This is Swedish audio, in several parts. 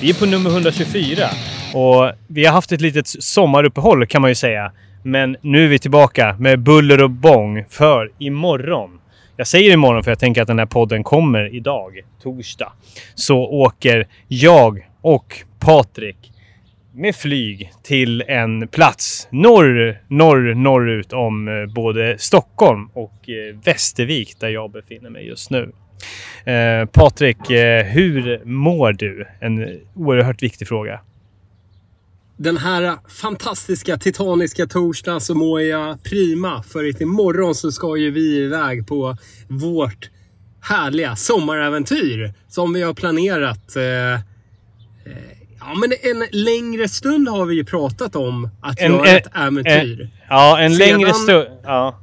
Vi är på nummer 124 och vi har haft ett litet sommaruppehåll kan man ju säga. Men nu är vi tillbaka med buller och bång för imorgon. Jag säger imorgon för jag tänker att den här podden kommer idag, torsdag. Så åker jag och Patrik med flyg till en plats norr, norr, norrut om eh, både Stockholm och eh, Västervik där jag befinner mig just nu. Eh, Patrik, eh, hur mår du? En oerhört viktig fråga. Den här fantastiska titaniska torsdagen så mår jag prima. För imorgon så ska ju vi iväg på vårt härliga sommaräventyr. Som vi har planerat. Eh, ja, men en längre stund har vi ju pratat om att En- göra en- ett äventyr. En, ja, en Sedan- längre stund. Ja.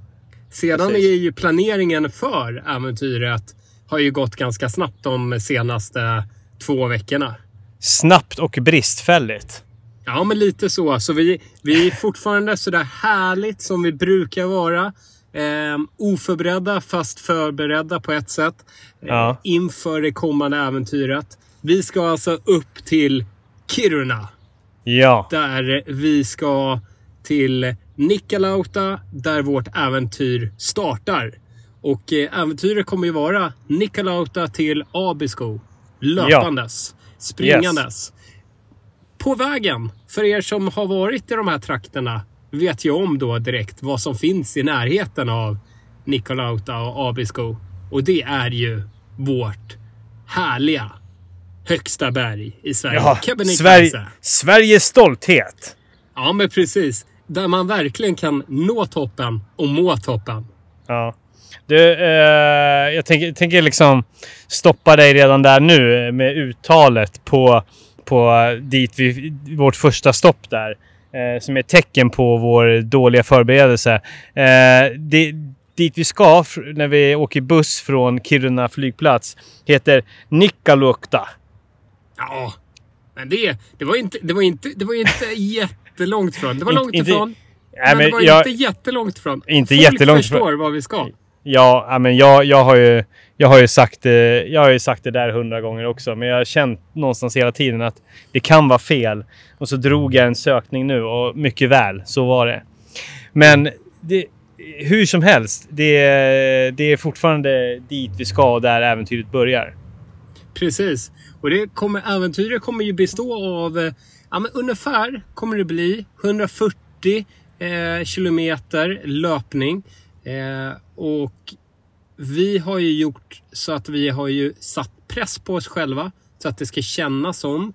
Sedan precis. är ju planeringen för äventyret har ju gått ganska snabbt de senaste två veckorna. Snabbt och bristfälligt. Ja, men lite så. Så vi, vi är fortfarande sådär härligt som vi brukar vara. Eh, oförberedda fast förberedda på ett sätt. Eh, Ja. Inför det kommande äventyret. Vi ska alltså upp till Kiruna. Ja. Där vi ska till Nikkaluokta där vårt äventyr startar. Och eh, äventyret kommer ju vara Nikkaluokta till Abisko. Löpandes. Springandes. På vägen, för er som har varit i de här trakterna, vet ju om då direkt vad som finns i närheten av Nikkaluokta och Abisko. Och det är ju vårt härliga högsta berg i Sverige. ja. Sverige, Sveriges stolthet. Ja, men precis. Där man verkligen kan nå toppen och må toppen. Ja. Du, eh, jag tänker, tänker liksom stoppa dig redan där nu med uttalet på, på dit vi, vårt första stopp där. Eh, som är tecken på vår dåliga förberedelse. Eh, det, dit vi ska när vi åker buss från Kiruna flygplats heter Nikkaluokta. Ja, men det, det var inte, det var inte, det var inte jättelångt ifrån. Det var långt ifrån. Nej, men, men det var jag- inte jättelångt ifrån. Inte Folk jättelångt förstår ifrån. vad vi ska. Ja, men jag, jag, har ju, jag, har ju sagt, det- jag har ju sagt det där hundra gånger också. Men jag har känt någonstans hela tiden att det kan vara fel. Och så drog jag en sökning nu och mycket väl, så var det. Men det, hur som helst, det, det är fortfarande dit vi ska och där äventyret börjar. Precis. Och det kommer, äventyret kommer ju bestå av, eh, ja men ungefär kommer det bli 140 eh, kilometer löpning. Eh, och vi har ju gjort så att vi har ju satt press på oss själva. Så att det ska kännas som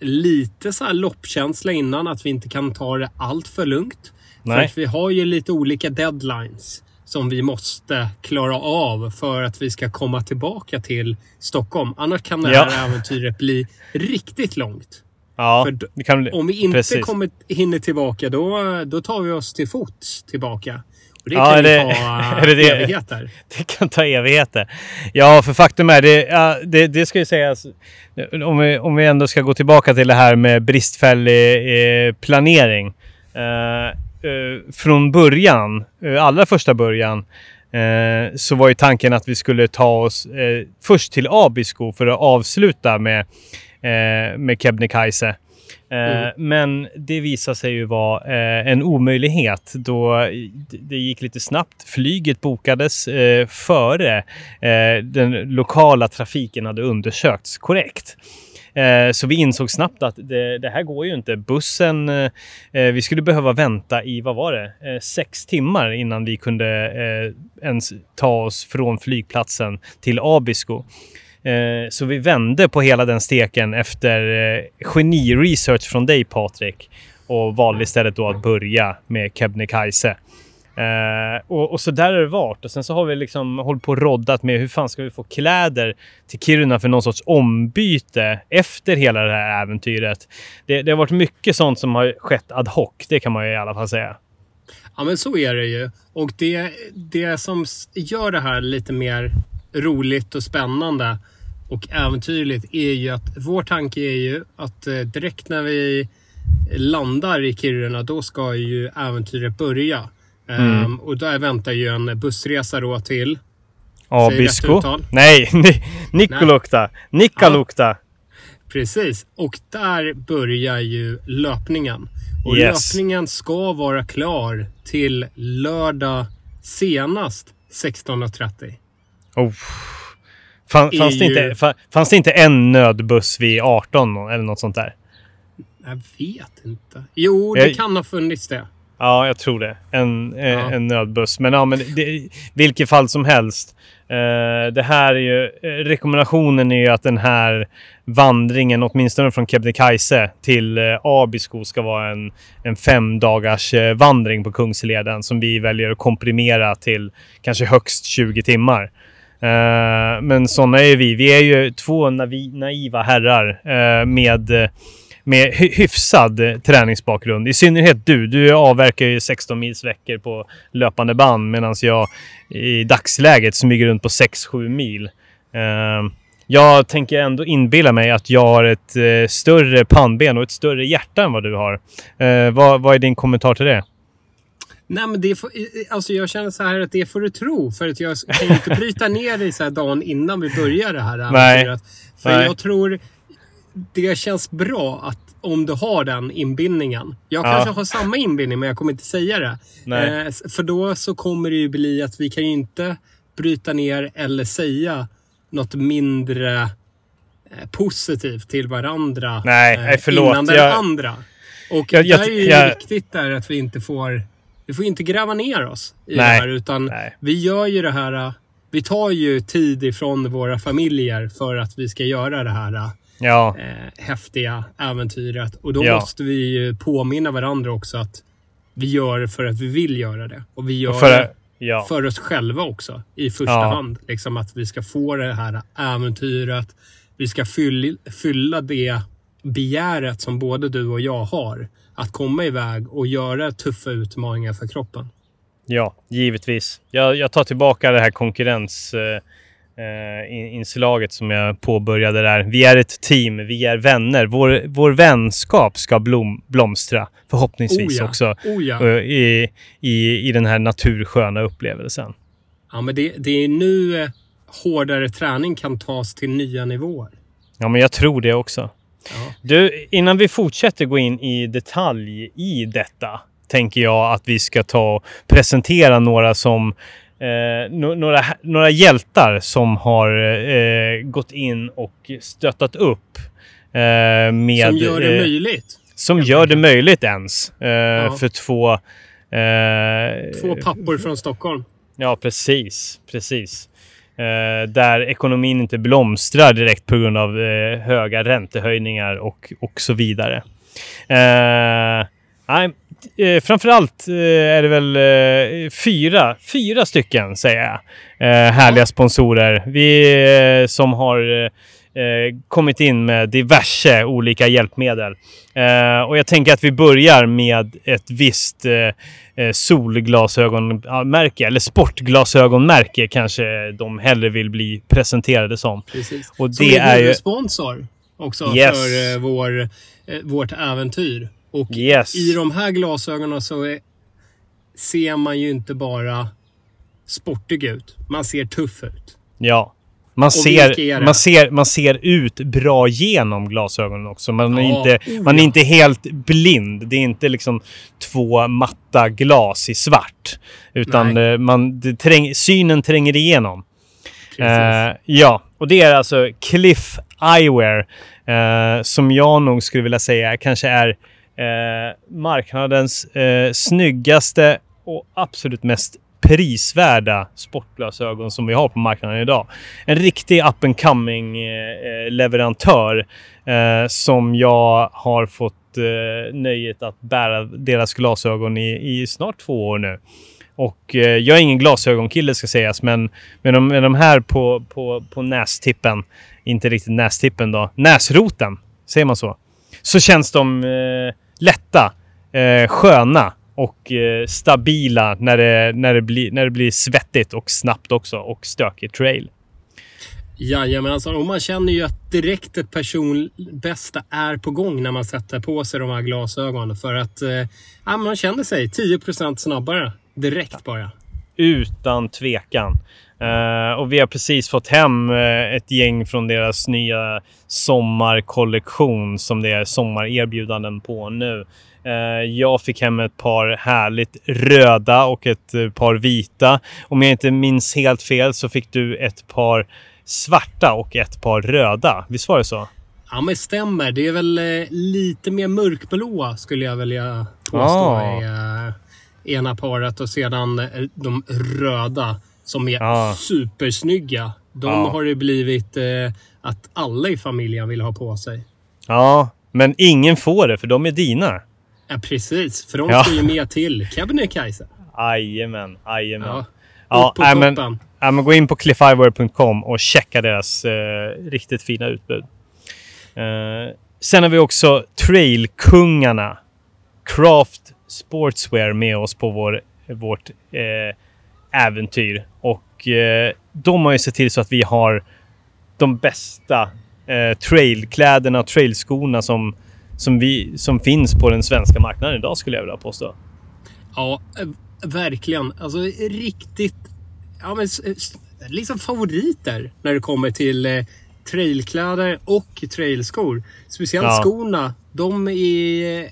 lite så här loppkänsla innan. Att vi inte kan ta det allt för lugnt. För Nej. att vi har ju lite olika deadlines som vi måste klara av för att vi ska komma tillbaka till Stockholm. Annars kan det här Ja. äventyret bli riktigt långt. Ja, För. Om vi inte precis. kommer, hinner tillbaka, då, då tar vi oss till fots tillbaka. Och det Ja, kan är ju det- ta är det det? evigheter. Det kan ta evigheter. Ja, för faktum är det, ja, det, det ska ju sägas. Om vi, om vi ändå ska gå tillbaka till det här med bristfällig eh, planering. Eh, eh, från början, eh, allra första början, eh, så var ju tanken att vi skulle ta oss eh, först till Abisko för att avsluta med, eh, med Kebnekaise. Eh, Mm. Men det visade sig ju vara eh, en omöjlighet då det- gick lite snabbt. Flyget bokades eh, före den lokala trafiken hade undersökts korrekt. Så vi insåg snabbt att det, det här går ju inte. Bussen, vi skulle behöva vänta i, vad var det, sex timmar innan vi kunde ens ta oss från flygplatsen till Abisko. Eh, så vi vände på hela den steken efter eh, geni-research från dig Patrik och valde istället då att börja med Kebnekaise. Uh, och, och så där har det varit. Och sen så har vi liksom hållit på och roddat med hur fan ska vi få kläder till Kiruna för någon sorts ombyte efter hela det här äventyret. Det, det har varit mycket sånt som har skett ad hoc, det kan man ju i alla fall säga. Ja, men så är det ju. Och det, det som gör det här lite mer roligt och spännande och äventyrligt är ju att vår tanke är ju att eh, direkt när vi landar i Kiruna, då ska ju äventyret börja. Mm. Ehm, och där väntar ju en bussresa då till Abisko? Nej, Ni- Nikkaluokta. Nikkaluokta. Precis. Och där börjar ju löpningen. Och Yes. löpningen ska vara klar till lördag senast 16.30. Oh. Fan, Är fanns, det inte, ju- fa- fanns det inte en nödbuss vid 18 eller något sånt där? Jag vet inte. Jo, det Jag- kan ha funnits det. Ja, jag tror det. En, eh, Ja. en nödbuss. Men ja, men det, vilket fall som helst. Eh, det här är ju, eh, rekommendationen är ju att den här vandringen, åtminstone från Kebnekaise till eh, Abisko, ska vara en, en fem dagars eh, vandring på Kungsleden som vi väljer att komprimera till kanske högst 20 timmar. Eh, men sådana är vi. Vi är ju två navi, naiva herrar eh, med med hyfsad träningsbakgrund. I synnerhet du. Du avverkar ju 16 mils veckor på löpande band medan jag i dagsläget smyger runt på 6-7 mil. Eh, jag tänker ändå inbilla mig att jag har ett eh, större pannben och ett större hjärta än vad du har. Eh, vad, vad är din kommentar till det? Nej, men det får, alltså jag känner så här att det får du tro. För att jag kan ju inte bryta ner dig så här dagen innan vi börjar det här äventyret. För Nej. jag tror det känns bra att om du har den inbindningen. Jag Ja. kanske har samma inbindning men jag kommer inte säga det. Eh, för då så kommer det ju bli att vi kan ju inte bryta ner eller säga något mindre eh, positivt till varandra Nej, eh, förlåt. innan den Jag- andra. Och Jag- jag- där är ju jag- viktigt där att vi inte får vi får inte gräva ner oss i Nej. det här utan Nej. vi gör ju det här. eh, Vi tar ju tid ifrån våra familjer för att vi ska göra det här eh, Ja, häftiga äventyret. Och då Ja. måste vi ju påminna varandra också att vi gör det för att vi vill göra det. Och vi gör och för, det ja. för oss själva också i första hand. Liksom att vi ska få det här äventyret. Vi ska fyll, fylla det begäret som både du och jag har. Att komma iväg och göra tuffa utmaningar för kroppen. Ja, givetvis. Jag, jag tar tillbaka det här konkurrens... Eh, eh, som jag påbörjade där. Vi är ett team, vi är vänner. Vår, vår vänskap ska blom, blomstra förhoppningsvis Oh ja, också oh ja. eh, i, i, i den här natursköna upplevelsen. Ja, men det, det är nu eh, hårdare träning kan tas till nya nivåer. Ja, men jag tror det också. Ja. Du, innan vi fortsätter gå in i detalj i detta tänker jag att vi ska ta och presentera några som eh, några, några hjältar som har eh, gått in och stöttat upp eh, med... Som gör det eh, möjligt. Som gör det enkelt. möjligt ens. Eh, För två... Eh, Två pappor från Stockholm. Ja, precis. Precis. Eh, där ekonomin inte blomstrar direkt på grund av eh, höga räntehöjningar och, och så vidare. Eh, nej, eh, framförallt eh, är det väl eh, fyra, fyra stycken, säger jag, eh, härliga sponsorer. Vi eh, som har eh, kommit in med diverse olika hjälpmedel. Eh, och jag tänker att vi börjar med ett visst eh, eh, solglasögonmärke, eller sportglasögonmärke kanske de hellre vill bli presenterade som. Precis. Och Som det är är ju... huvudsponsor också Yes. för eh, vår, eh, vårt äventyr. Och Yes. i de här glasögonen så är, ser man ju inte bara sportig ut. Man ser tuff ut. Ja. Man ser, man, ser, man ser ut bra genom glasögonen också. Man är, Ja, inte, oh man är ja. inte helt blind. Det är inte liksom två matta glas i svart. Utan Nej. eh, man, det träng, synen tränger igenom. Eh, ja, och det är alltså Cliff Eyewear. Eh, som jag nog skulle vilja säga kanske är eh, marknadens eh, snyggaste och absolut mest prisvärda sportglasögon som vi har på marknaden idag. En riktig up and coming eh, eh, leverantör eh, som jag har fått eh, nöjet att bära deras glasögon i, i snart två år nu. Och eh, jag är ingen glasögonkille ska sägas, men med de, med de här på, på, på nästippen, inte riktigt nästippen då, näsroten, säger man så? Så känns de eh, lätta, eh, sköna och eh, stabila när det, när, det blir, när det blir svettigt och snabbt också och stökig trail. Jajamän, alltså, och man känner ju att direkt ett personbästa är på gång när man sätter på sig de här glasögonen. För att eh, ja, man känner sig 10% snabbare direkt bara. Utan tvekan. Eh, och vi har precis fått hem eh, ett gäng från deras nya sommarkollektion som det är sommarerbjudanden på nu. Eh, jag fick hem ett par härligt röda och ett eh, par vita. Om jag inte minns helt fel så fick du ett par svarta och ett par röda. Visst var det så? Ja, men stämmer. Det är väl eh, lite mer mörkblåa skulle jag vilja påstå Ah. eh, ena paret och sedan de röda som är Ah. supersnygga. De Ja. har det blivit att alla i familjen vill ha på sig. Ja, men ingen får det för de är dina. Ja, precis. För de Ja. ska ju med till Kebnekaise. Jajamän, jajamän. Ja. Ja, Upp på nej, men, ja, men gå in på cliffiver.com och checka deras eh, riktigt fina utbud. Eh, sen har vi också trailkungarna. Craft Sportswear med oss på vår, vårt eh, äventyr. Och eh, de har ju sett till så att vi har de bästa eh, trailkläderna och trailskorna som, som, vi, som finns på den svenska marknaden idag skulle jag vilja påstå. Ja, eh, verkligen. Alltså riktigt... Ja, men, liksom favoriter när det kommer till eh, trailkläder och trailskor. Speciellt Ja. skorna. De är...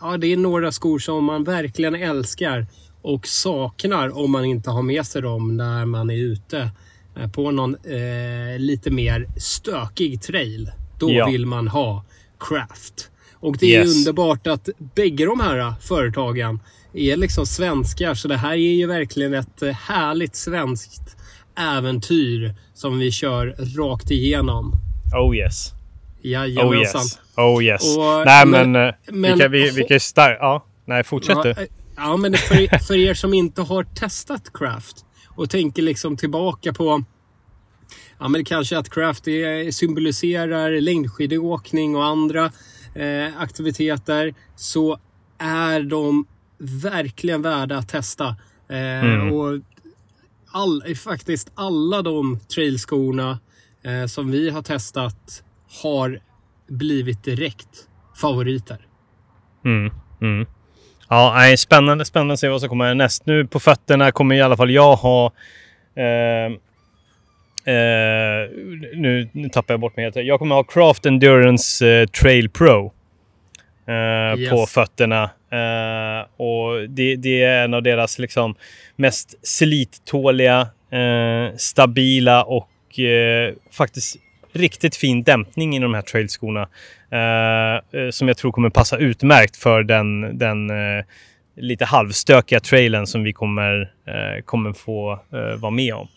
Ja, det är några skor som man verkligen älskar och saknar om man inte har med sig dem när man är ute eh, på någon eh, lite mer stökig trail. Då Ja. vill man ha craft. Och det är Yes. underbart att bägge de här företagen är liksom svenskar. Så det här är ju verkligen ett eh, härligt svenskt äventyr som vi kör rakt igenom. Oh yes. Oh Jajamensan. yes. Oh yes. Och- nej men- men, men- vi kan, vi, vi kan ju star- Ja, nej fortsätt Ja, du. ja, men för, för er som inte har testat craft och tänker liksom tillbaka på Ja, men kanske att craft symboliserar längdskidåkning och andra eh, aktiviteter. Så är de verkligen värda att testa. Eh, Mm. Och all, faktiskt alla de trailskorna eh, som vi har testat har blivit direkt favoriter. Mm, mm. Ja, nej, spännande, spännande att se vad som kommer näst. Nu på fötterna kommer i alla fall jag ha... Eh, eh, nu, nu tappar jag bort mig helt. Jag kommer ha Craft Endurance eh, Trail Pro. Eh, Yes. På fötterna. Eh, och det, det är en av deras liksom, mest slittåliga, eh, stabila och eh, faktiskt riktigt fin dämpning i de här trailskorna. Som jag tror kommer passa utmärkt för den, den lite halvstökiga trailen som vi kommer, kommer få vara med om.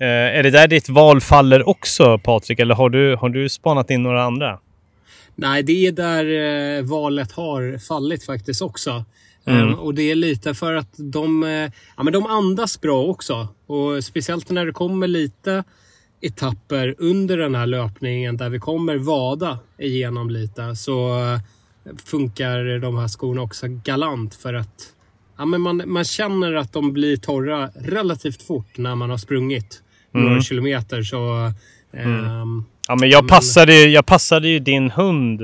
Eh, är det där ditt val faller också Patrik eller har du, har du spanat in några andra? Nej, det är där eh, valet har fallit faktiskt också. Mm. Ehm, och det är lite för att de, eh, ja, men de andas bra också. Och speciellt när det kommer lite etapper under den här löpningen där vi kommer vada igenom lite så eh, funkar de här skorna också galant för att ja, men man, man känner att de blir torra relativt fort när man har sprungit några Mm. kilometer. Så, ehm, Ja, men jag, men- passade, jag passade ju din hund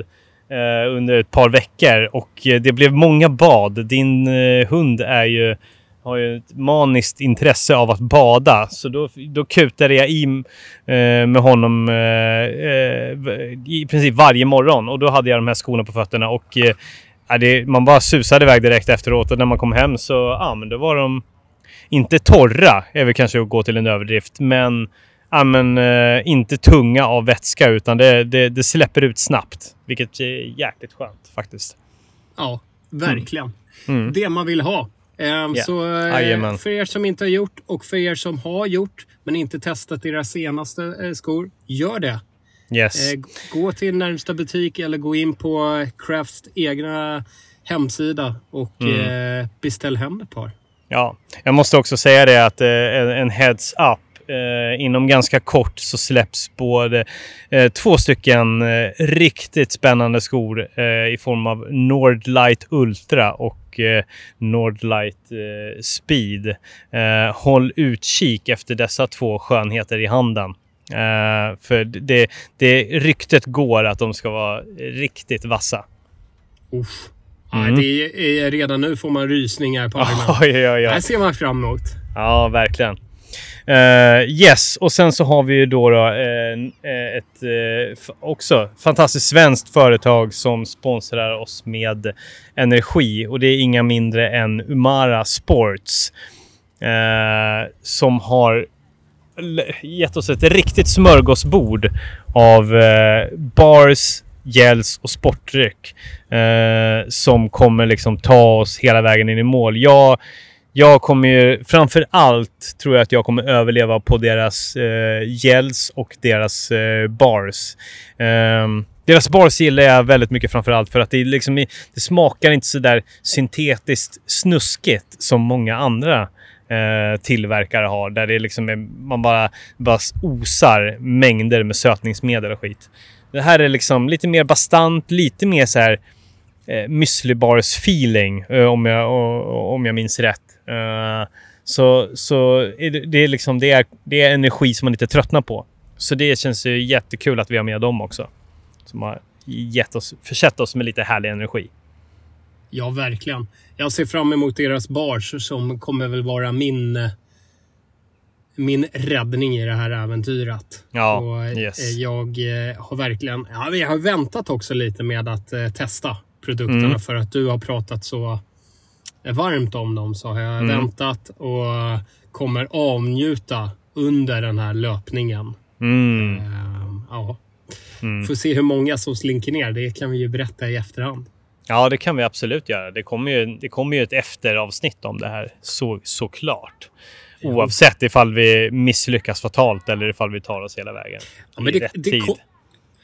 eh, under ett par veckor och eh, det blev många bad. Din eh, hund är ju, har ju ett maniskt intresse av att bada. Så då, då kutade jag i eh, med honom eh, eh, i princip varje morgon. Och då hade jag de här skorna på fötterna. Och eh, det, man bara susade iväg direkt efteråt. Och när man kom hem så ja, men då var de inte torra, är väl kanske att gå till en överdrift. Men ja, men, eh, inte tunga av vätska utan det, det, det släpper ut snabbt. Vilket är jäkligt skönt faktiskt. Ja, verkligen. Mm. Det man vill ha. Ehm, Ja. Så eh, för er som inte har gjort och för er som har gjort men inte testat deras senaste eh, skor, gör det. Yes. Eh, gå till närmsta butik eller gå in på Crafts egna hemsida och Mm. eh, beställ hem ett par. Ja, jag måste också säga det att eh, en, heads up. Eh, inom ganska kort så släpps både eh, två stycken eh, riktigt spännande skor eh, i form av Nordlight Ultra och eh, Nordlight eh, Speed. Eh, håll utkik efter dessa två skönheter i handen. Eh, för det, det ryktet går att de ska vara riktigt vassa. Uff. Mm. Ja, det är, redan nu får man rysningar på armen. Oj, oj, oj. Det här ser man fram emot. Ja, verkligen. Uh, yes, och sen så har vi ju då, då uh, ett uh, också fantastiskt svenskt företag som sponsrar oss med energi och det är inga mindre än Umara Sports som har gett oss ett riktigt smörgåsbord av bars, gels och sportdryck eh, som kommer liksom ta oss hela vägen in i mål. Jag jag kommer ju framför allt tror jag att jag kommer överleva på deras eh, gels och deras eh, bars. Um, deras bars gillar jag väldigt mycket framför allt för att det, liksom, det smakar inte så där syntetiskt snuskigt som många andra eh, tillverkare har. Där det liksom är, man bara, bara osar mängder med sötningsmedel och skit. Det här är liksom lite mer bastant, lite mer så här eh, müsli feeling eh, om, jag, om jag minns rätt. Eh, så så är det, det, är liksom, det, är, det är energi som man inte tröttnar på. Så det känns ju jättekul att vi har med dem också. Som har gett oss, försett oss med lite härlig energi. Ja, verkligen. Jag ser fram emot deras bars som kommer väl vara min eh, min räddning i det här äventyret. Ja, och yes. Jag eh, har verkligen... Ja, jag har väntat också lite med att eh, testa produkterna mm. för att du har pratat så varmt om dem så har jag mm. väntat och kommer avnjuta under den här löpningen. Mm. Uh, ja. Mm. Får se hur många som slinker ner. Det kan vi ju berätta i efterhand. Ja, det kan vi absolut göra. Det kommer ju, det kommer ju ett efteravsnitt om det här, så, såklart. Oavsett ifall vi misslyckas fatalt eller ifall vi tar oss hela vägen. Ja, men det, rätt det, tid.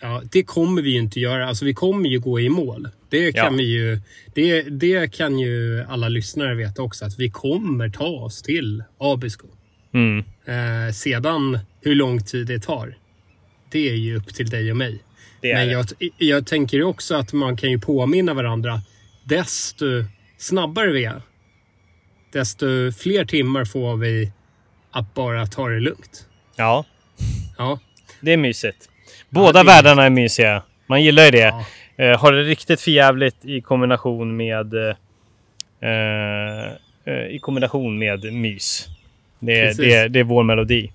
Ja, det kommer vi ju inte göra. Alltså, vi kommer ju gå i mål. Det kan, ja. vi ju, det, det kan ju alla lyssnare veta också, att vi kommer ta oss till Abisko. Mm. Eh, sedan hur lång tid det tar, det är ju upp till dig och mig. Men jag, jag tänker också att man kan ju påminna varandra. Desto snabbare vi är, desto fler timmar får vi att bara ta det lugnt. Ja. Ja. Det är mysigt. Båda ja, världarna är mysiga. Man gillar ju det. Ja. Eh, har det riktigt förjävligt i kombination med eh, eh, i kombination med mys. Det, det, det är vår melodi.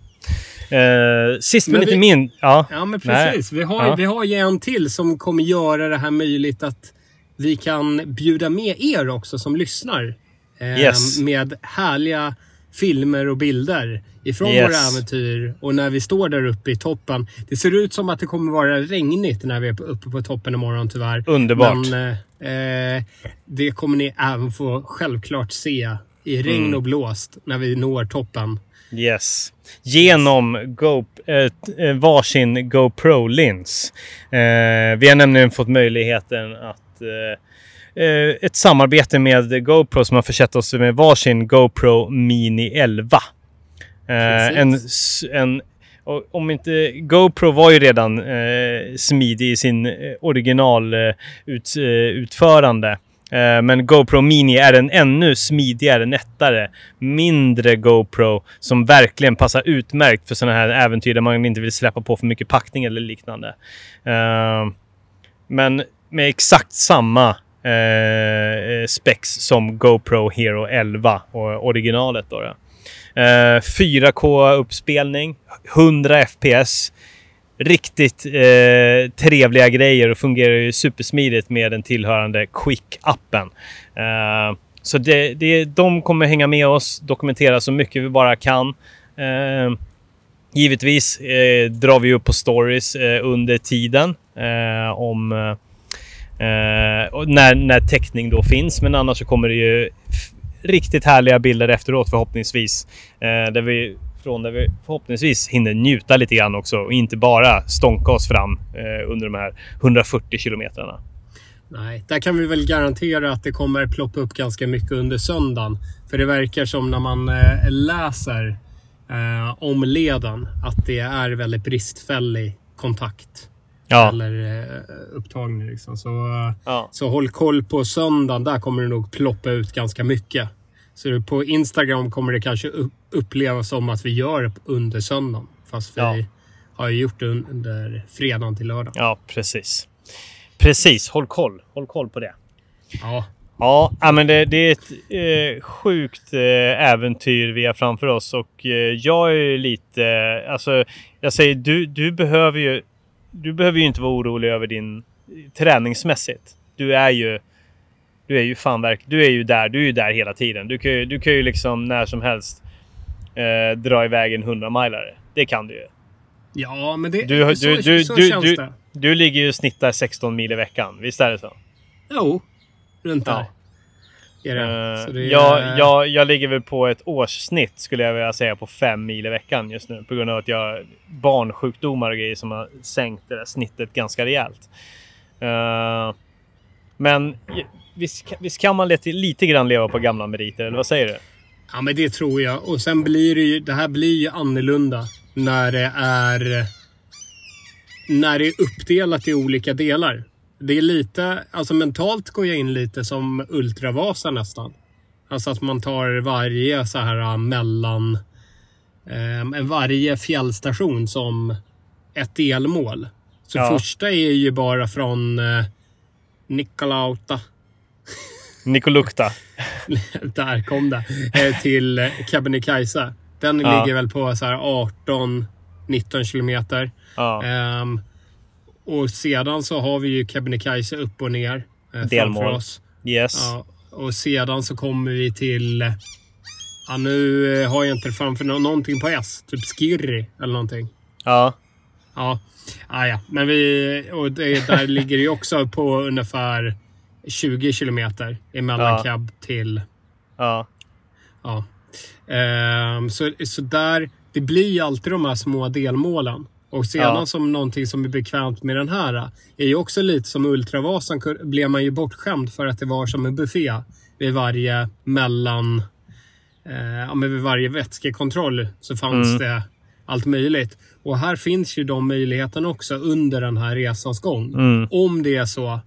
Eh, sist men, inte min... Ja, ja men precis. Vi har, ja. vi har ju en till som kommer göra det här möjligt att vi kan bjuda med er också som lyssnar. Eh, yes. Med härliga filmer och bilder ifrån yes. våra äventyr och när vi står där uppe i toppen. Det ser ut som att det kommer vara regnigt när vi är uppe på toppen imorgon tyvärr. Underbart. Men eh, det kommer ni även få självklart se i regn mm. och blåst när vi når toppen. Yes. Genom Go, äh, varsin GoPro-lins. Eh, vi har nämligen fått möjligheten att eh, Eh, ett samarbete med GoPro som har försett oss med varsin GoPro Mini 11. Eh, en, en, om inte... GoPro var ju redan eh, smidig i sin eh, originalutförande. Eh, eh, men GoPro Mini är en ännu smidigare, nättare, mindre GoPro som verkligen passar utmärkt för sådana här äventyr där man inte vill släppa på för mycket packning eller liknande. men med exakt samma Eh, eh, specs som GoPro Hero 11 och originalet. Då, då. Eh, 4K-uppspelning, 100 FPS. Riktigt eh, trevliga grejer och fungerar ju supersmidigt med den tillhörande Quick-appen. Eh, så det, det, de kommer hänga med oss, dokumentera så mycket vi bara kan. Eh, givetvis eh, drar vi upp på stories eh, under tiden eh, om eh, Eh, när, när täckning då finns, men annars så kommer det ju riktigt härliga bilder efteråt förhoppningsvis. Eh, där vi, från där vi förhoppningsvis hinner njuta lite grann också och inte bara stånka oss fram eh, under de här 140 kilometrarna. Nej, där kan vi väl garantera att det kommer ploppa upp ganska mycket under söndagen. För det verkar som när man eh, läser eh, om leden att det är väldigt bristfällig kontakt ja. eller eh, upptagning. Liksom. Så, ja. så håll koll på söndagen. Där kommer det nog ploppa ut ganska mycket. Så på Instagram kommer det kanske upplevas som att vi gör under söndagen. Fast vi ja. har gjort det under fredagen till lördag. Ja, precis. Precis. Håll koll. Håll koll på det. Ja. Ja, men det, det är ett eh, sjukt eh, äventyr vi har framför oss och eh, jag är ju lite, eh, alltså jag säger du, du behöver ju, du behöver ju inte vara orolig över din träningsmässigt. Du är ju, du är ju fan verk, du är ju där, du är ju där hela tiden. Du kan ju, du kan ju liksom när som helst eh, dra iväg en 100 milare. Det kan du ju. Ja, men det, Du, så, du, så du, känns du, det. du ligger ju och snittar 16 mil i veckan. Visst är det så? Jo, runt där. Ja. Är det. Eh, det är- jag, jag, jag ligger väl på ett årssnitt skulle jag vilja säga på fem mil i veckan just nu. På grund av att jag barnsjukdomar och grejer som har sänkt det där snittet ganska rejält. Eh, men visst, visst kan man lite, lite grann leva på gamla meriter, eller vad säger du? Ja, men det tror jag. Och sen blir det ju... Det här blir ju annorlunda när det är... När det är uppdelat i olika delar. Det är lite... Alltså mentalt går jag in lite som Ultravasa nästan. Alltså att man tar varje så här äh, mellan... Eh, varje fjällstation som ett delmål. Så Ja. första är ju bara från eh, Nikolauta. Nikolukta. Där kom det. Eh, till eh, Kebnekaise. Den Ja. ligger väl på så här 18-19 kilometer. Ja. Ehm, och sedan så har vi ju Kebnekaise upp och ner eh, Delmål. oss. Yes. Ja, och sedan så kommer vi till... Ja, nu eh, har jag inte framför nå- någonting på S. Typ Skirri eller någonting. Ja. Ja, ah, ja. men vi... Och det, där ligger det ju också på ungefär 20 kilometer emellan Ja. Keb till... Ja. Ja. Ehm, så, så där, det blir ju alltid de här små delmålen. Och sedan Ja. som någonting som är bekvämt med den här är ju också lite som Ultravasan blev man ju bortskämd för att det var som en buffé vid varje mellan... Eh, ja, men vid varje vätskekontroll så fanns Mm. det allt möjligt. Och här finns ju de möjligheterna också under den här resans gång. Mm. Om det är så,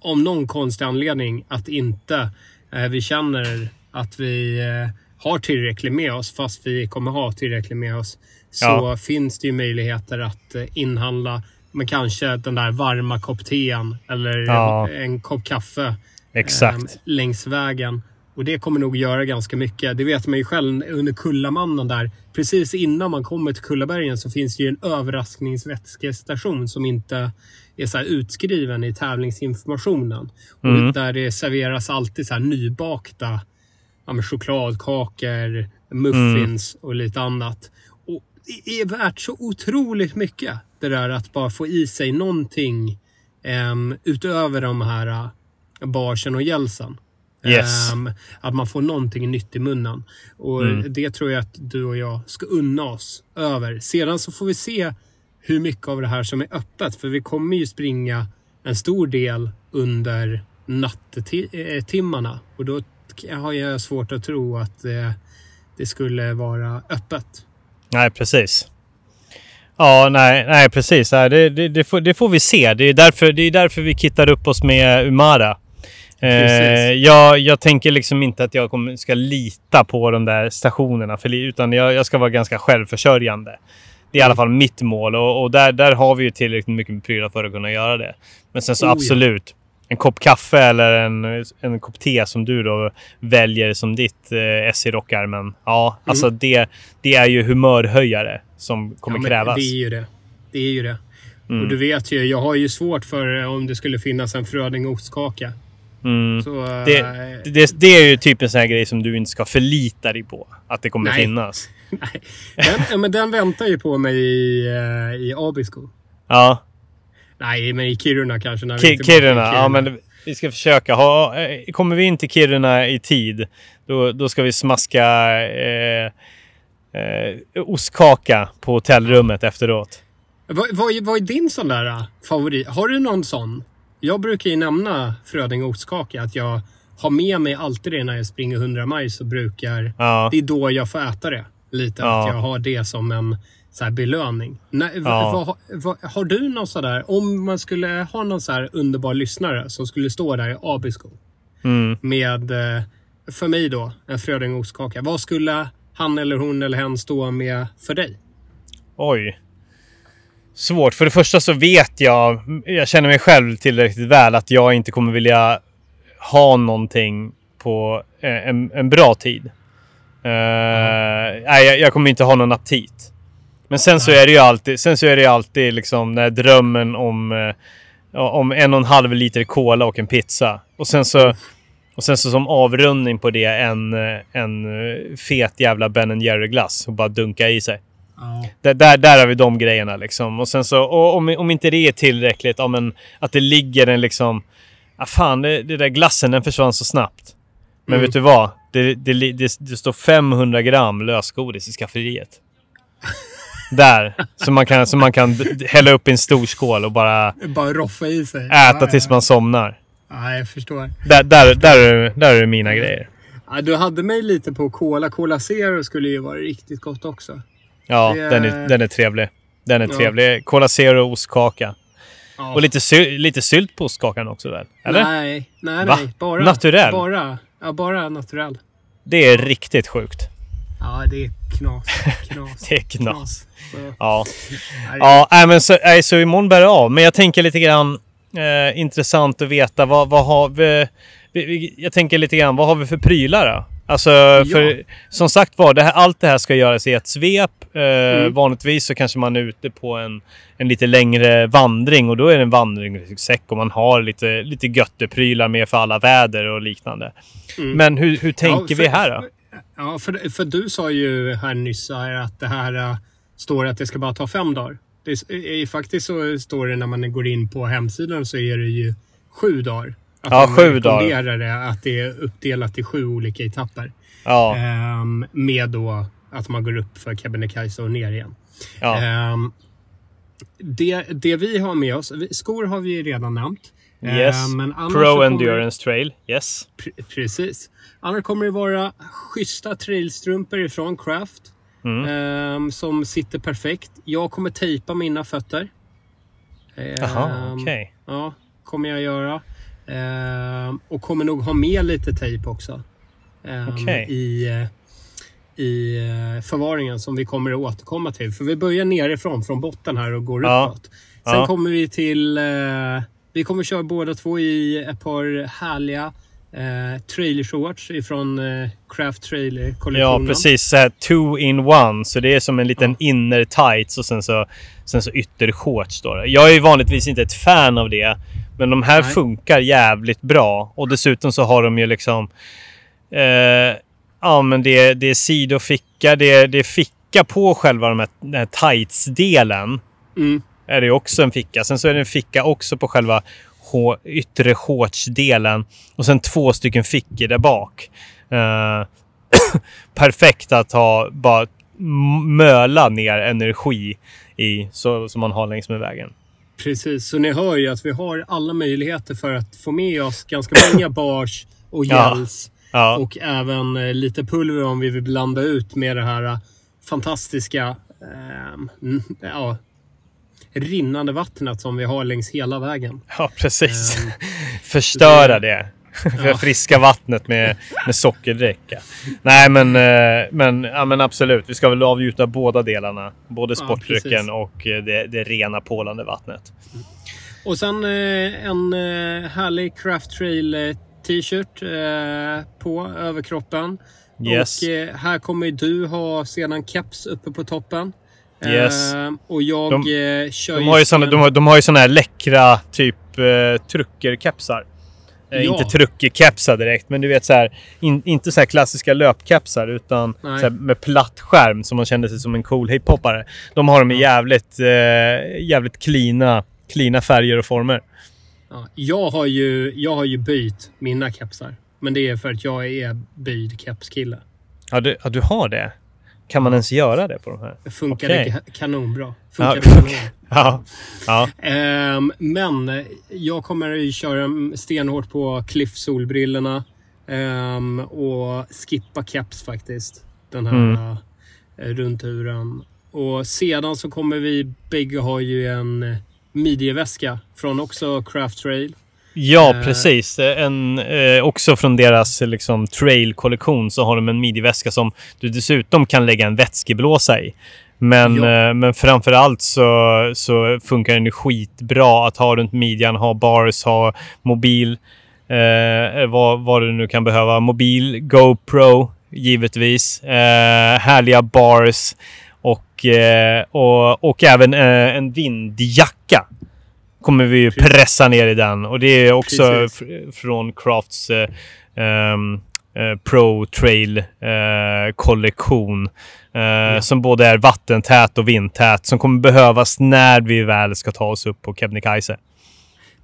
om någon konstig anledning, att inte eh, vi känner att vi eh, har tillräckligt med oss, fast vi kommer ha tillräckligt med oss, så Ja. finns det ju möjligheter att eh, inhandla men kanske den där varma kopp teen eller Ja. en kopp kaffe Exakt. ehm, längs vägen. Och det kommer nog göra ganska mycket. Det vet man ju själv under Kullamannen där. Precis innan man kommer till Kullabergen så finns det ju en överraskningsvätskestation som inte är så utskriven i tävlingsinformationen. Mm. Och där det serveras alltid så här nybakta ja, chokladkakor, muffins och lite annat. Och det är värt så otroligt mycket. Det där att bara få i sig någonting em, utöver de här uh, barsen och gälsen. Yes. Ehm, att man får någonting nytt i munnen. Och Mm. det tror jag att du och jag ska unna oss över. Sedan så får vi se hur mycket av det här som är öppet. För vi kommer ju springa en stor del under nattetimmarna. Och då har jag svårt att tro att det, skulle vara öppet. Nej, precis. Ja, nej, nej precis. Det, det, det, får, det får vi se. Det är därför, det är därför vi kittar upp oss med Umara. Eh, jag, jag tänker liksom inte att jag kommer, ska lita på de där stationerna, för, utan jag, jag ska vara ganska självförsörjande. Det är i alla fall mitt mål och, och där, där har vi ju tillräckligt mycket prylar för att kunna göra det. Men sen så Oh, ja. En kopp kaffe eller en, en kopp te som du då väljer som ditt eh, S i rockärmen. Ja, Mm. alltså det, det är ju humörhöjare som kommer Ja, krävas. Det är ju det. Det är ju det. Mm. Och du vet ju, jag har ju svårt för eh, om det skulle finnas en Fröding ostkaka. Mm. Så, eh, Det, det, det är ju typ en sån här grej som du inte ska förlita dig på. Att det kommer Nej. finnas. nej. Den, men den väntar ju på mig i, eh, i Abisko. Ja, Nej, men i Kiruna kanske. När vi Ki- är tillbaka i Kiruna. Ja, men vi ska försöka. Ha, eh, kommer vi in till Kiruna i tid, då, då ska vi smaska eh, eh, ostkaka på hotellrummet efteråt. Vad, vad, är- vad är din sån där eh, favorit? Har du någon sån? Jag brukar ju nämna Fröding ostkaka. Att jag har med mig alltid det när jag springer 100 mile. Så brukar... Ja. Det är då jag får äta det. Lite. Ja. Att jag har det som en så här belöning. Nej, va, Ja. vad- vad- har du någon sådär... Om man skulle ha någon så här underbar lyssnare som skulle stå där i Abisko. Mm. Med, eh, för mig då, en Fröding ostkaka. Vad skulle han eller hon eller hen stå med för dig? Oj. Svårt. För det första så vet jag, jag känner mig själv tillräckligt väl att jag inte kommer vilja ha någonting på eh, en, en bra tid. Uh, nej, jag, jag, kommer inte ha någon aptit. Men sen så är det ju alltid, sen så är det alltid liksom den här drömmen om, uh, om en och en halv liter cola och en pizza. Och sen så, och sen så som avrundning på det en, en fet jävla Ben Jerry-glass och bara dunka i sig. Där, där, där har vi de grejerna liksom. Och sen så, och om, om inte det är tillräckligt, ja, men att det ligger en liksom... Ah, fan, det, det där glassen den försvann så snabbt. Men Mm. vet du vad? Det, det, det, det står 500 gram lösgodis i skafferiet. Där. Som man kan, som man kan hälla upp i en stor skål och bara Bara roffa i sig. äta tills man somnar. Ja, jag förstår. Där, där, där, är, där är mina grejer. Ja, du hade mig lite på Cola. Cola Zero skulle ju vara riktigt gott också. Ja, Det den är, den är trevlig. Den är Ja. trevlig. Cola Zero ostkaka. Ja. Och lite, sy- lite sylt på ostkakan också väl? Eller? Nej, nej, Va? nej. Bara, Naturell? Bara, ja, bara naturell. Det är riktigt sjukt. Ja, det är knas. Knas. Det är knas. Ja, ja nej, men så, nej, så imorgon bär det av. Men jag tänker lite grann eh, intressant att veta vad, vad har vi, vi. Jag tänker lite grann, vad har vi för prylar då? Alltså, för som sagt var, det här, allt det här ska göras i ett svep. Eh, Mm. Vanligtvis så kanske man är ute på en, en lite längre vandring och då är det en vandringssäck och man har lite, lite götteprylar med för alla väder och liknande. Mm. Men hur, hur tänker för- vi här då? Ja, för, för du sa ju här nyss här att det här äh, står att det ska bara ta fem dagar. Det är, faktiskt så står det när man går in på hemsidan så är det ju sju dagar. Att Ja, sju dagar. Det, att det är uppdelat i sju olika etapper. Ja, Ehm, med då att man går upp för Kebnekaise och ner igen. ja, Ehm, det, det vi har med oss, skor har vi redan nämnt. Yes. Så Pro Endurance Trail, yes. Pre- Precis. Annars kommer det vara schyssta trailstrumpor ifrån Craft. Mm. ehm, som sitter perfekt. Jag kommer tejpa mina fötter. Jaha, Ehm, okej. Ja, kommer jag göra. Ehm, och kommer nog ha med lite tejp också. Okej. I, eh, i eh, förvaringen som vi kommer att återkomma till. För vi börjar nerifrån, från botten här och går Ja. uppåt. Sen Ja. kommer vi till... Eh, vi kommer köra båda två i ett par härliga eh, trailer shorts ifrån eh, Craft Trailer-kollektionen. Ja, precis. Här two in one. Så det är som en liten inner tights och sen så, sen så yttershorts. Då. Jag är ju vanligtvis inte ett fan av det. Men de här Nej. funkar jävligt bra. Och dessutom så har de ju liksom... Eh, ja, men det, det är sidoficka. Det, är- det är ficka på själva de här, den här tights-delen. Mm. Är det också en ficka. Sen så är det en ficka också på själva hå- yttre shortsdelen. Och sen två stycken fickor där bak. Eh, perfekt att ha bara möla ner energi i så, som man har längs med vägen. Precis, så ni hör ju att vi har alla möjligheter för att få med oss ganska många bars och Ja. gels. Ja, Och även eh, lite pulver om vi vill blanda ut med det här eh, fantastiska ehm, mm, ja, rinnande vattnet som vi har längs hela vägen. ja precis. Ehm, Förstöra det- det. Förfriska vattnet med, med sockerdricka. Nej, men, eh, men, ja, men absolut. Vi ska väl avgjuta båda delarna. Både Ja, sportdrycken precis. och eh, det, det rena pålande vattnet. Och sen eh, en härlig Craft Trail t-shirt på överkroppen. Yes. Och här kommer du ha sedan keps uppe på toppen. Yes. Eh, och jag De- eh, kör De har ju såna, sen- de har, de har ju såna här läckra typ eh, truckerkepsar. Ja. Inte truckerkepsar direkt, men du vet så här, in, inte så här klassiska löpkepsar utan här, med platt skärm som man kände sig som en cool hiphoppare. De har de i jävligt, eh, jävligt cleana, cleana färger och former. Ja, jag, har ju, jag har ju bytt mina kepsar. Men det är för att jag är böjd kepskille. Ja, du, ja, du har det? Kan man ens göra det på de här? Okej. ka- kanonbra. Ja, Funkade kanon. Ja, ja, Ehm, men eh, jag kommer ju köra stenhårt på Cliff-solbrillorna. ehm, och skippa keps faktiskt. Den här Mm. eh, rundturen. Och sedan så kommer vi bägge ha ju en eh, midjeväska från också Craft Trail. Ja Eh. precis. En, eh, också från deras liksom, trail-kollektion så har de en midjeväska som du dessutom kan lägga en vätskeblåsa i. Men, eh, men framför allt så, så funkar den ju skitbra att ha runt midjan, ha bars, ha mobil. Eh, vad, vad du nu kan behöva. Mobil, GoPro, givetvis. Eh, härliga bars och, eh, och, och även eh, en vindjacka kommer vi ju pressa ner i den. Och det är också Precis. fr- från Crafts eh, ehm, eh, Pro Trail eh, kollektion. Eh, Som både är vattentät och vindtät. Som kommer behövas när vi väl ska ta oss upp på Kebnekaise.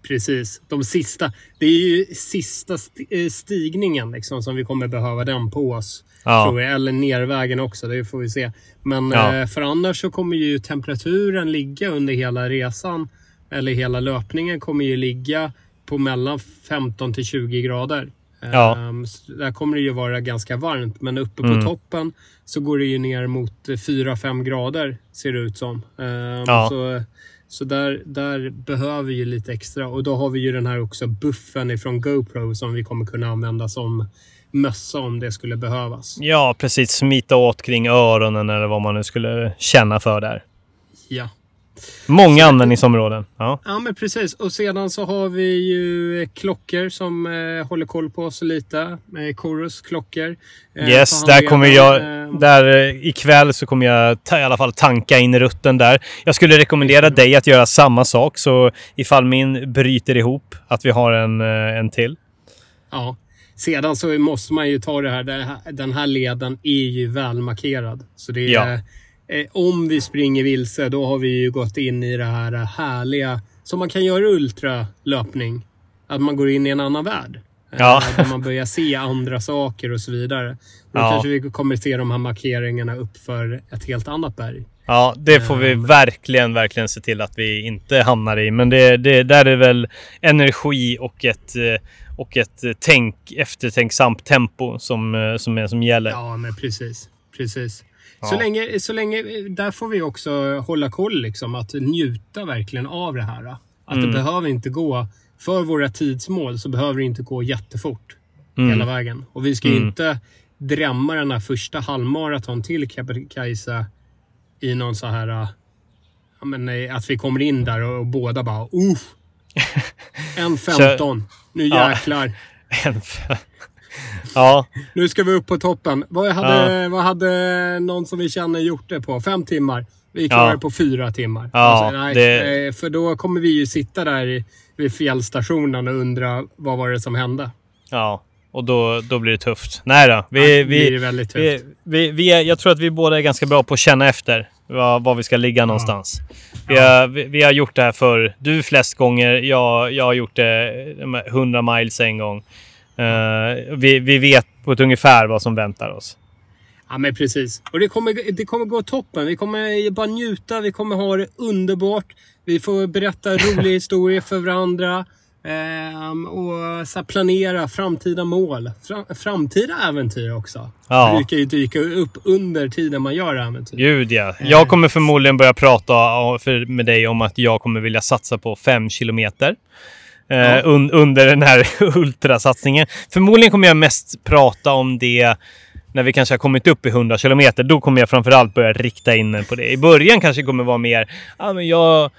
Precis. De sista. Det är ju sista st- eh, stigningen liksom, som vi kommer behöva den på oss. Ja. Tror jag. Eller nervägen också. Det får vi se. Men Ja. eh, för annars så kommer ju temperaturen ligga under hela resan. Eller hela löpningen kommer ju ligga på mellan 15 till 20 grader. Ja. Ehm, där kommer det ju vara ganska varmt. Men uppe på Mm. toppen så går det ju ner mot eh, 4-5 grader ser det ut som. Ehm, Ja. Så, så där, där behöver vi ju lite extra. Och då har vi ju den här också buffen ifrån GoPro som vi kommer kunna använda som mössa om det skulle behövas. Ja, precis. Smita åt kring öronen eller vad man nu skulle känna för där. Ja. Många användningsområden. Ja. Ja, men precis. Och sedan så har vi ju eh, klockor som eh, håller koll på oss lite. Eh, Chorus klockor. Eh, Yes, där kommer jag... Eh, Där eh, ikväll så kommer jag ta, i alla fall tanka in rutten där. Jag skulle rekommendera dig att göra samma sak. Så ifall min bryter ihop, att vi har en, eh, en till. Ja. Sedan så måste man ju ta det här. det här- Den här leden är ju välmarkerad. Så det är... Ja. Eh, om vi springer vilse, då har vi ju gått in i det här härliga som man kan göra i ultralöpning. Att man går in i en annan värld. Eh, Ja. Där man börjar se andra saker och så vidare. Och då Ja. kanske vi kommer se de här markeringarna uppför ett helt annat berg. Ja, det får vi Ehm. verkligen, verkligen se till att vi inte hamnar i. Men det, det, där är väl energi och ett, eh, och ett eh, tänk, eftertänksamt tempo som, eh, som, är, som gäller. Ja, men precis. Precis. Så, Ja. länge, så länge, där får vi också hålla koll, liksom, att njuta verkligen av det här. Att Mm. det behöver inte gå, för våra tidsmål så behöver det inte gå jättefort Mm. hela vägen. Och vi ska Mm. inte drämma den här första halvmaraton till Kebnekaise i någon så här... äh, Ja, men, eh, att vi kommer in där och, och båda bara Uff! En 15. Nu Ja. jäklar. En- ja, Nu ska vi upp på toppen. Vad hade, vad hade någon som vi känner gjort det på? Fem timmar? Vi klarar Ja. på fyra timmar. Ja, Alltså, nej, det- eh, För då kommer vi ju sitta där i- vid fjällstationen och undra vad var det som hände. ja. Och då, då blir det tufft. Nej då. Vi, Ja, vi, väldigt tufft. vi, vi, vi är, jag tror att vi båda är ganska bra på att känna efter var, var vi ska ligga någonstans. Vi, har, vi, vi har gjort det här för Du flest gånger. Jag, jag har gjort det de här 100 miles en gång. Eh, vi, vi vet på ett ungefär vad som väntar oss. Ja, men precis. Och det kommer, det kommer gå toppen. Vi kommer bara njuta. Vi kommer ha det underbart. Vi får berätta roliga historier för varandra. Ehm, och så planera framtida mål. Fram, framtida äventyr också. Ja. Det brukar ju dyka upp under tiden man gör äventyr. Gud ja. Jag kommer förmodligen börja prata med dig om att jag kommer vilja satsa på fem kilometer. Eh, Ja. un, under den här ultrasatsningen. Förmodligen kommer jag mest prata om det när vi kanske har kommit upp i 100 kilometer. Då kommer jag framförallt börja rikta in mig på det. I början kanske det kommer vara mer, ja men jag,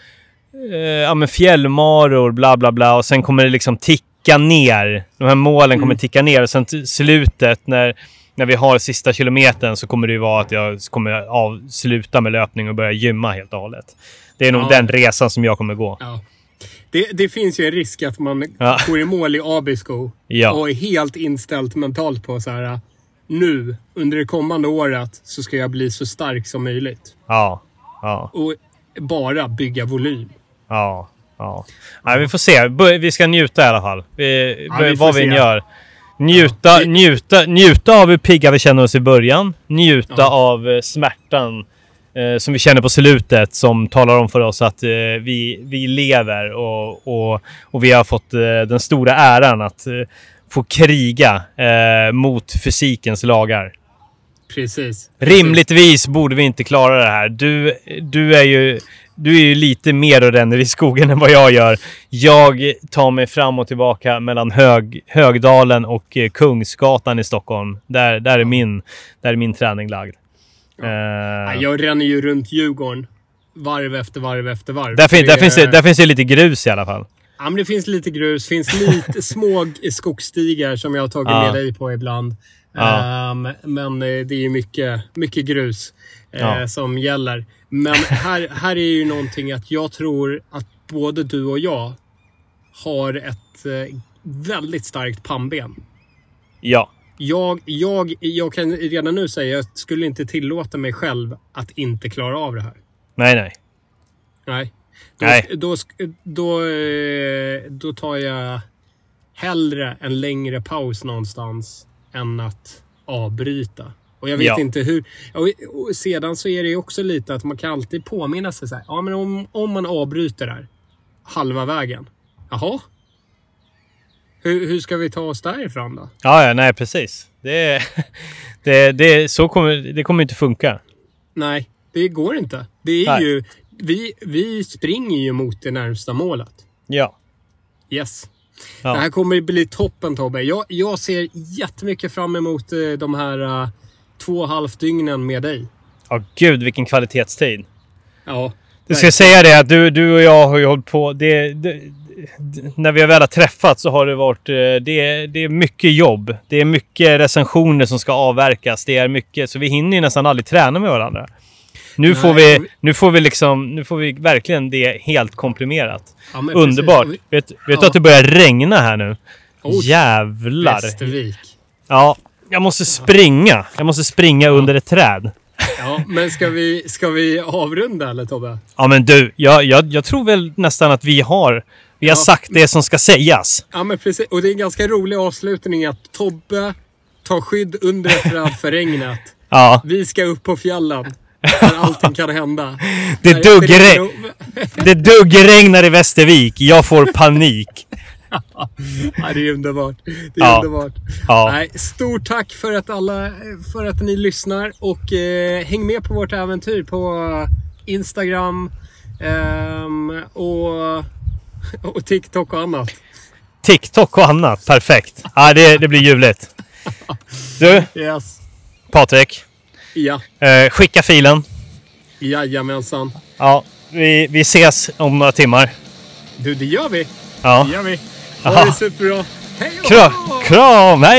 eh, ja men fjällmaror, bla bla bla. Och sen kommer det liksom ticka ner. De här målen kommer Mm. ticka ner. Och sen slutet när när vi har sista kilometern så kommer det ju vara att jag kommer avsluta med löpning och börja gymma helt och hållet. Det är nog Ja. den resan som jag kommer gå. Ja. Det, det finns ju en risk att man Ja. går i mål i Abisko Ja. och är helt inställt mentalt på så här. Nu, under det kommande året, så ska jag bli så stark som möjligt. Ja. Ja. Och bara bygga volym. Ja. Ja. Nej, vi får se. Vi ska njuta i alla fall. Vi, Ja, vi vad vi än se. gör. Njuta, Ja, njuta, njuta av hur pigga vi känner oss i början. Njuta Ja. av eh, smärtan eh, som vi känner på slutet som talar om för oss att eh, vi, vi lever och, och, och vi har fått eh, den stora äran att eh, få kriga eh, mot fysikens lagar. Precis. Rimligtvis borde vi inte klara det här. Du, du, är ju, du är ju lite mer och ränner i skogen än vad jag gör. Jag tar mig fram och tillbaka mellan Hög, Högdalen och eh, Kungsgatan i Stockholm. Där, där, är, min, där är min träning lagd. Ja, Eh, jag ränner ju runt Djurgården. Varv efter varv efter varv. där, fin, Det där, finns det, där finns det lite grus i alla fall. Ja, men det finns lite grus, finns lite små skogsstigar som jag har tagit Ja. med dig på ibland. Ja. Ehm, men eh, det är mycket, mycket grus eh, Ja. som gäller. Men här, här är ju någonting att jag tror att både du och jag har ett eh, väldigt starkt pannben. Ja. Jag, jag, jag kan redan nu säga att jag skulle inte tillåta mig själv att inte klara av det här. Nej, nej. Nej. Då, Nej. Då, då, eh, då tar jag hellre en längre paus någonstans än att avbryta. Och jag vet Ja. inte hur... Och sedan så är det ju också lite att man kan alltid påminna sig så här. Ja, men om, om man avbryter där halva vägen. Jaha? Hur, hur ska vi ta oss därifrån då? Ja, ja, nej precis. Det, det, det, så kommer, det kommer inte funka. Nej, det går inte. Det är Nej. ju... Vi, vi springer ju mot det närmsta målet. Ja. Yes. Ja. Det här kommer bli toppen Tobbe. Jag, jag ser jättemycket fram emot eh, de här uh, två och halvt dygnen med dig. Ja, gud vilken kvalitetstid. Ja. Du ska säga det att du, du och jag har ju hållit på. Det, det, när vi väl har träffats så har det varit... eh, Det, det är mycket jobb. Det är mycket recensioner som ska avverkas. Det är mycket... Så vi hinner ju nästan aldrig träna med varandra. Nu, Nej, får, vi, vi- nu får vi liksom... Nu får vi verkligen det helt komprimerat. Ja, Underbart. precis. Vet, vet Ja. du att det börjar regna här nu? Oj, Jävlar. Västervik. Ja, jag måste springa. Jag måste springa under ett träd. Ja, men ska vi, ska vi avrunda eller Tobbe? Ja, men du, jag, jag, jag tror väl nästan att vi har, vi har Ja. sagt det som ska sägas. Ja, men precis. Och det är en ganska rolig avslutning att Tobbe tar skydd under ett träd för regnet. Ja, Vi ska upp på fjällen. Där allting kan hända. det, duggre, det duggregnar i Västervik. Jag får panik. Ja, det är underbart. Det är Ja. underbart. Ja, Nej, stort tack för att, alla, för att ni lyssnar och eh, häng med på vårt äventyr på Instagram ehm, och, och TikTok och annat. TikTok och annat. Perfekt. Ja, det, det blir ljuvligt. Du, Yes. Patrik. Ja, Eh, skicka filen. jajamensan. Ja, vi, vi ses om några timmar. Du, det gör vi. Ja. Det gör vi. Ha det superbra. Hej då! Kram, kram, hej!